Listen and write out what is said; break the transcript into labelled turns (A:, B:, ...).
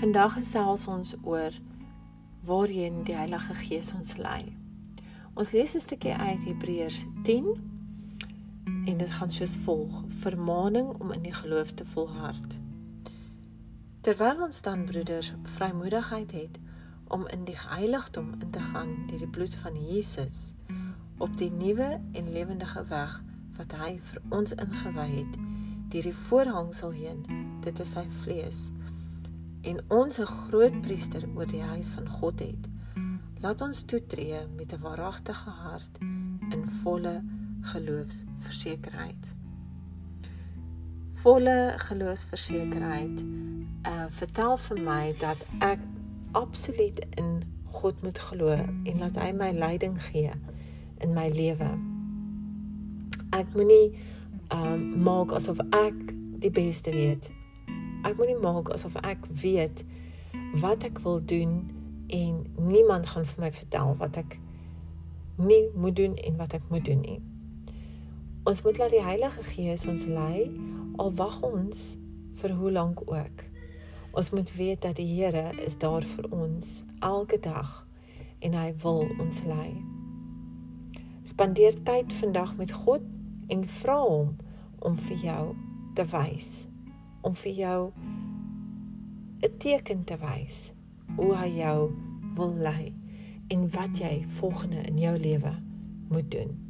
A: Vandag gesels ons oor waarheen die Heilige Gees ons lei. Ons lees 'n stukkie uit Hebreërs 10 en dit gaan soos volg: Vermaaning om in die geloof te volhard. Terwyl ons dan broeders vrymoedigheid het om in die heiligdom in te gaan deur die bloed van Jesus op die nuwe en lewendige weg wat hy vir ons ingewy het deur die voorhangsel heen dit is sy vlees en ons 'n groot priester oor die huis van God het laat ons toetree met 'n waaragtige hart in volle geloofsversekerheid volle geloofsversekerheid uh vertel vir my dat ek absoluut in God moet glo en laat hy my leiding gee in my lewe ek moenie um maak asof ek die beste weet. Ek moenie maak asof ek weet wat ek wil doen en niemand gaan vir my vertel wat ek nie moet doen en wat ek moet doen nie. Ons moet laat die Heilige Gees ons lei al wag ons vir hoe lank ook. Ons moet weet dat die Here is daar vir ons elke dag en hy wil ons lei. Spandeer tyd vandag met God en vra hom om vir jou te wys om vir jou 'n teken te wys hoe hy jou wil lei en wat jy volgende in jou lewe moet doen.